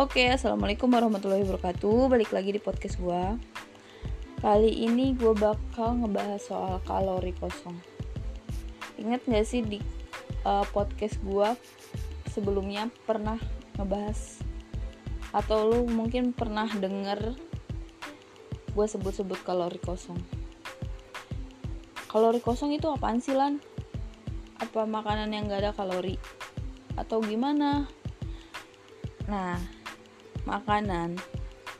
Oke, assalamualaikum warahmatullahi wabarakatuh. Balik lagi di podcast gue. Kali ini gue bakal ngebahas soal kalori kosong. Ingat gak sih di uh, podcast gue sebelumnya pernah ngebahas atau lu mungkin pernah denger gue sebut-sebut kalori kosong. Kalori kosong itu apaan sih lan? Apa makanan yang gak ada kalori? Atau gimana? Nah, makanan,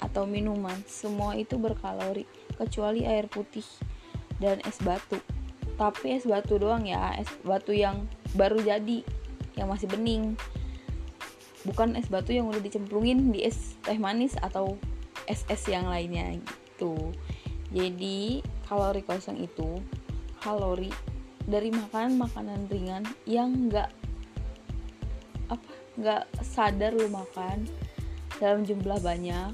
atau minuman, semua itu berkalori kecuali air putih dan es batu. Tapi es batu doang ya, es batu yang baru jadi, yang masih bening. Bukan es batu yang udah dicemplungin di es teh manis atau es-es yang lainnya gitu. Jadi, kalori kosong itu kalori dari makanan-makanan ringan yang enggak apa nggak sadar lu makan dalam jumlah banyak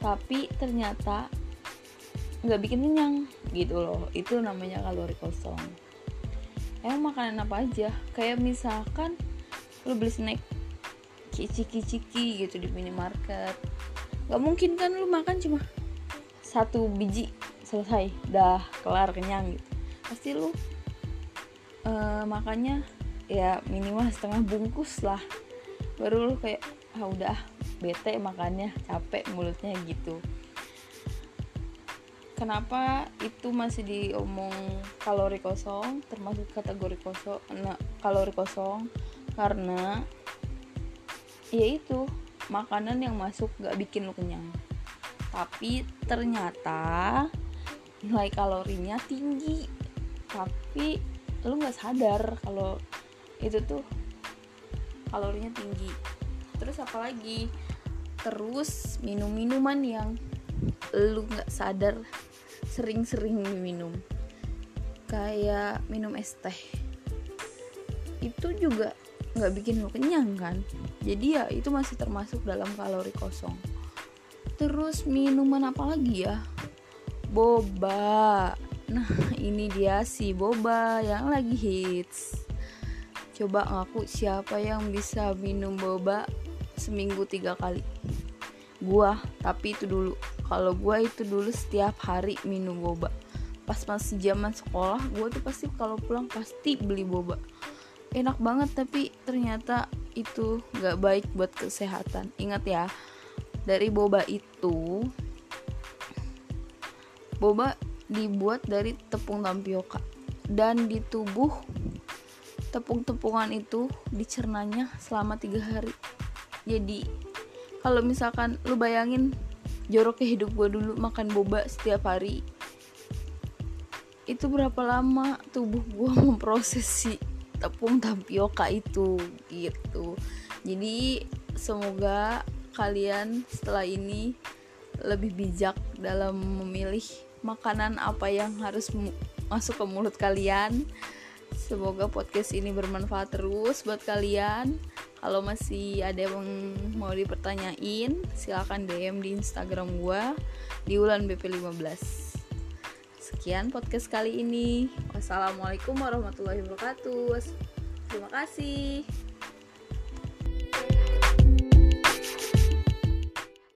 tapi ternyata nggak bikin kenyang gitu loh. Itu namanya kalori kosong. Emang makanan apa aja? Kayak misalkan lu beli snack ciki-ciki gitu di minimarket. Nggak mungkin kan lu makan cuma satu biji selesai dah kelar kenyang gitu. Pasti lu uh, makannya ya minimal setengah bungkus lah. Baru lu kayak ah udah bete makannya capek mulutnya gitu. Kenapa itu masih diomong kalori kosong termasuk kategori kosong nah, kalori kosong? Karena ya itu makanan yang masuk gak bikin lu kenyang. Tapi ternyata nilai kalorinya tinggi. Tapi lu nggak sadar kalau itu tuh kalorinya tinggi terus apalagi terus minum minuman yang lu nggak sadar sering-sering minum. Kayak minum es teh. Itu juga nggak bikin lu kenyang kan? Jadi ya itu masih termasuk dalam kalori kosong. Terus minuman apa lagi ya? Boba. Nah ini dia si boba yang lagi hits. Coba ngaku siapa yang bisa minum boba seminggu tiga kali. Gua tapi itu dulu. Kalau gua itu dulu setiap hari minum boba. Pas masih zaman sekolah gua tuh pasti kalau pulang pasti beli boba. Enak banget tapi ternyata itu gak baik buat kesehatan. Ingat ya dari boba itu boba dibuat dari tepung tapioka. Dan di tubuh tepung-tepungan itu dicernanya selama tiga hari jadi kalau misalkan lu bayangin joroknya hidup gue dulu makan boba setiap hari itu berapa lama tubuh gue memproses si tepung tapioka itu gitu. Jadi semoga kalian setelah ini lebih bijak dalam memilih makanan apa yang harus masuk ke mulut kalian. Semoga podcast ini bermanfaat terus buat kalian kalau masih ada yang mau dipertanyain silahkan DM di Instagram gue di Ulan BP15 sekian podcast kali ini. Wassalamualaikum warahmatullahi wabarakatuh. Terima kasih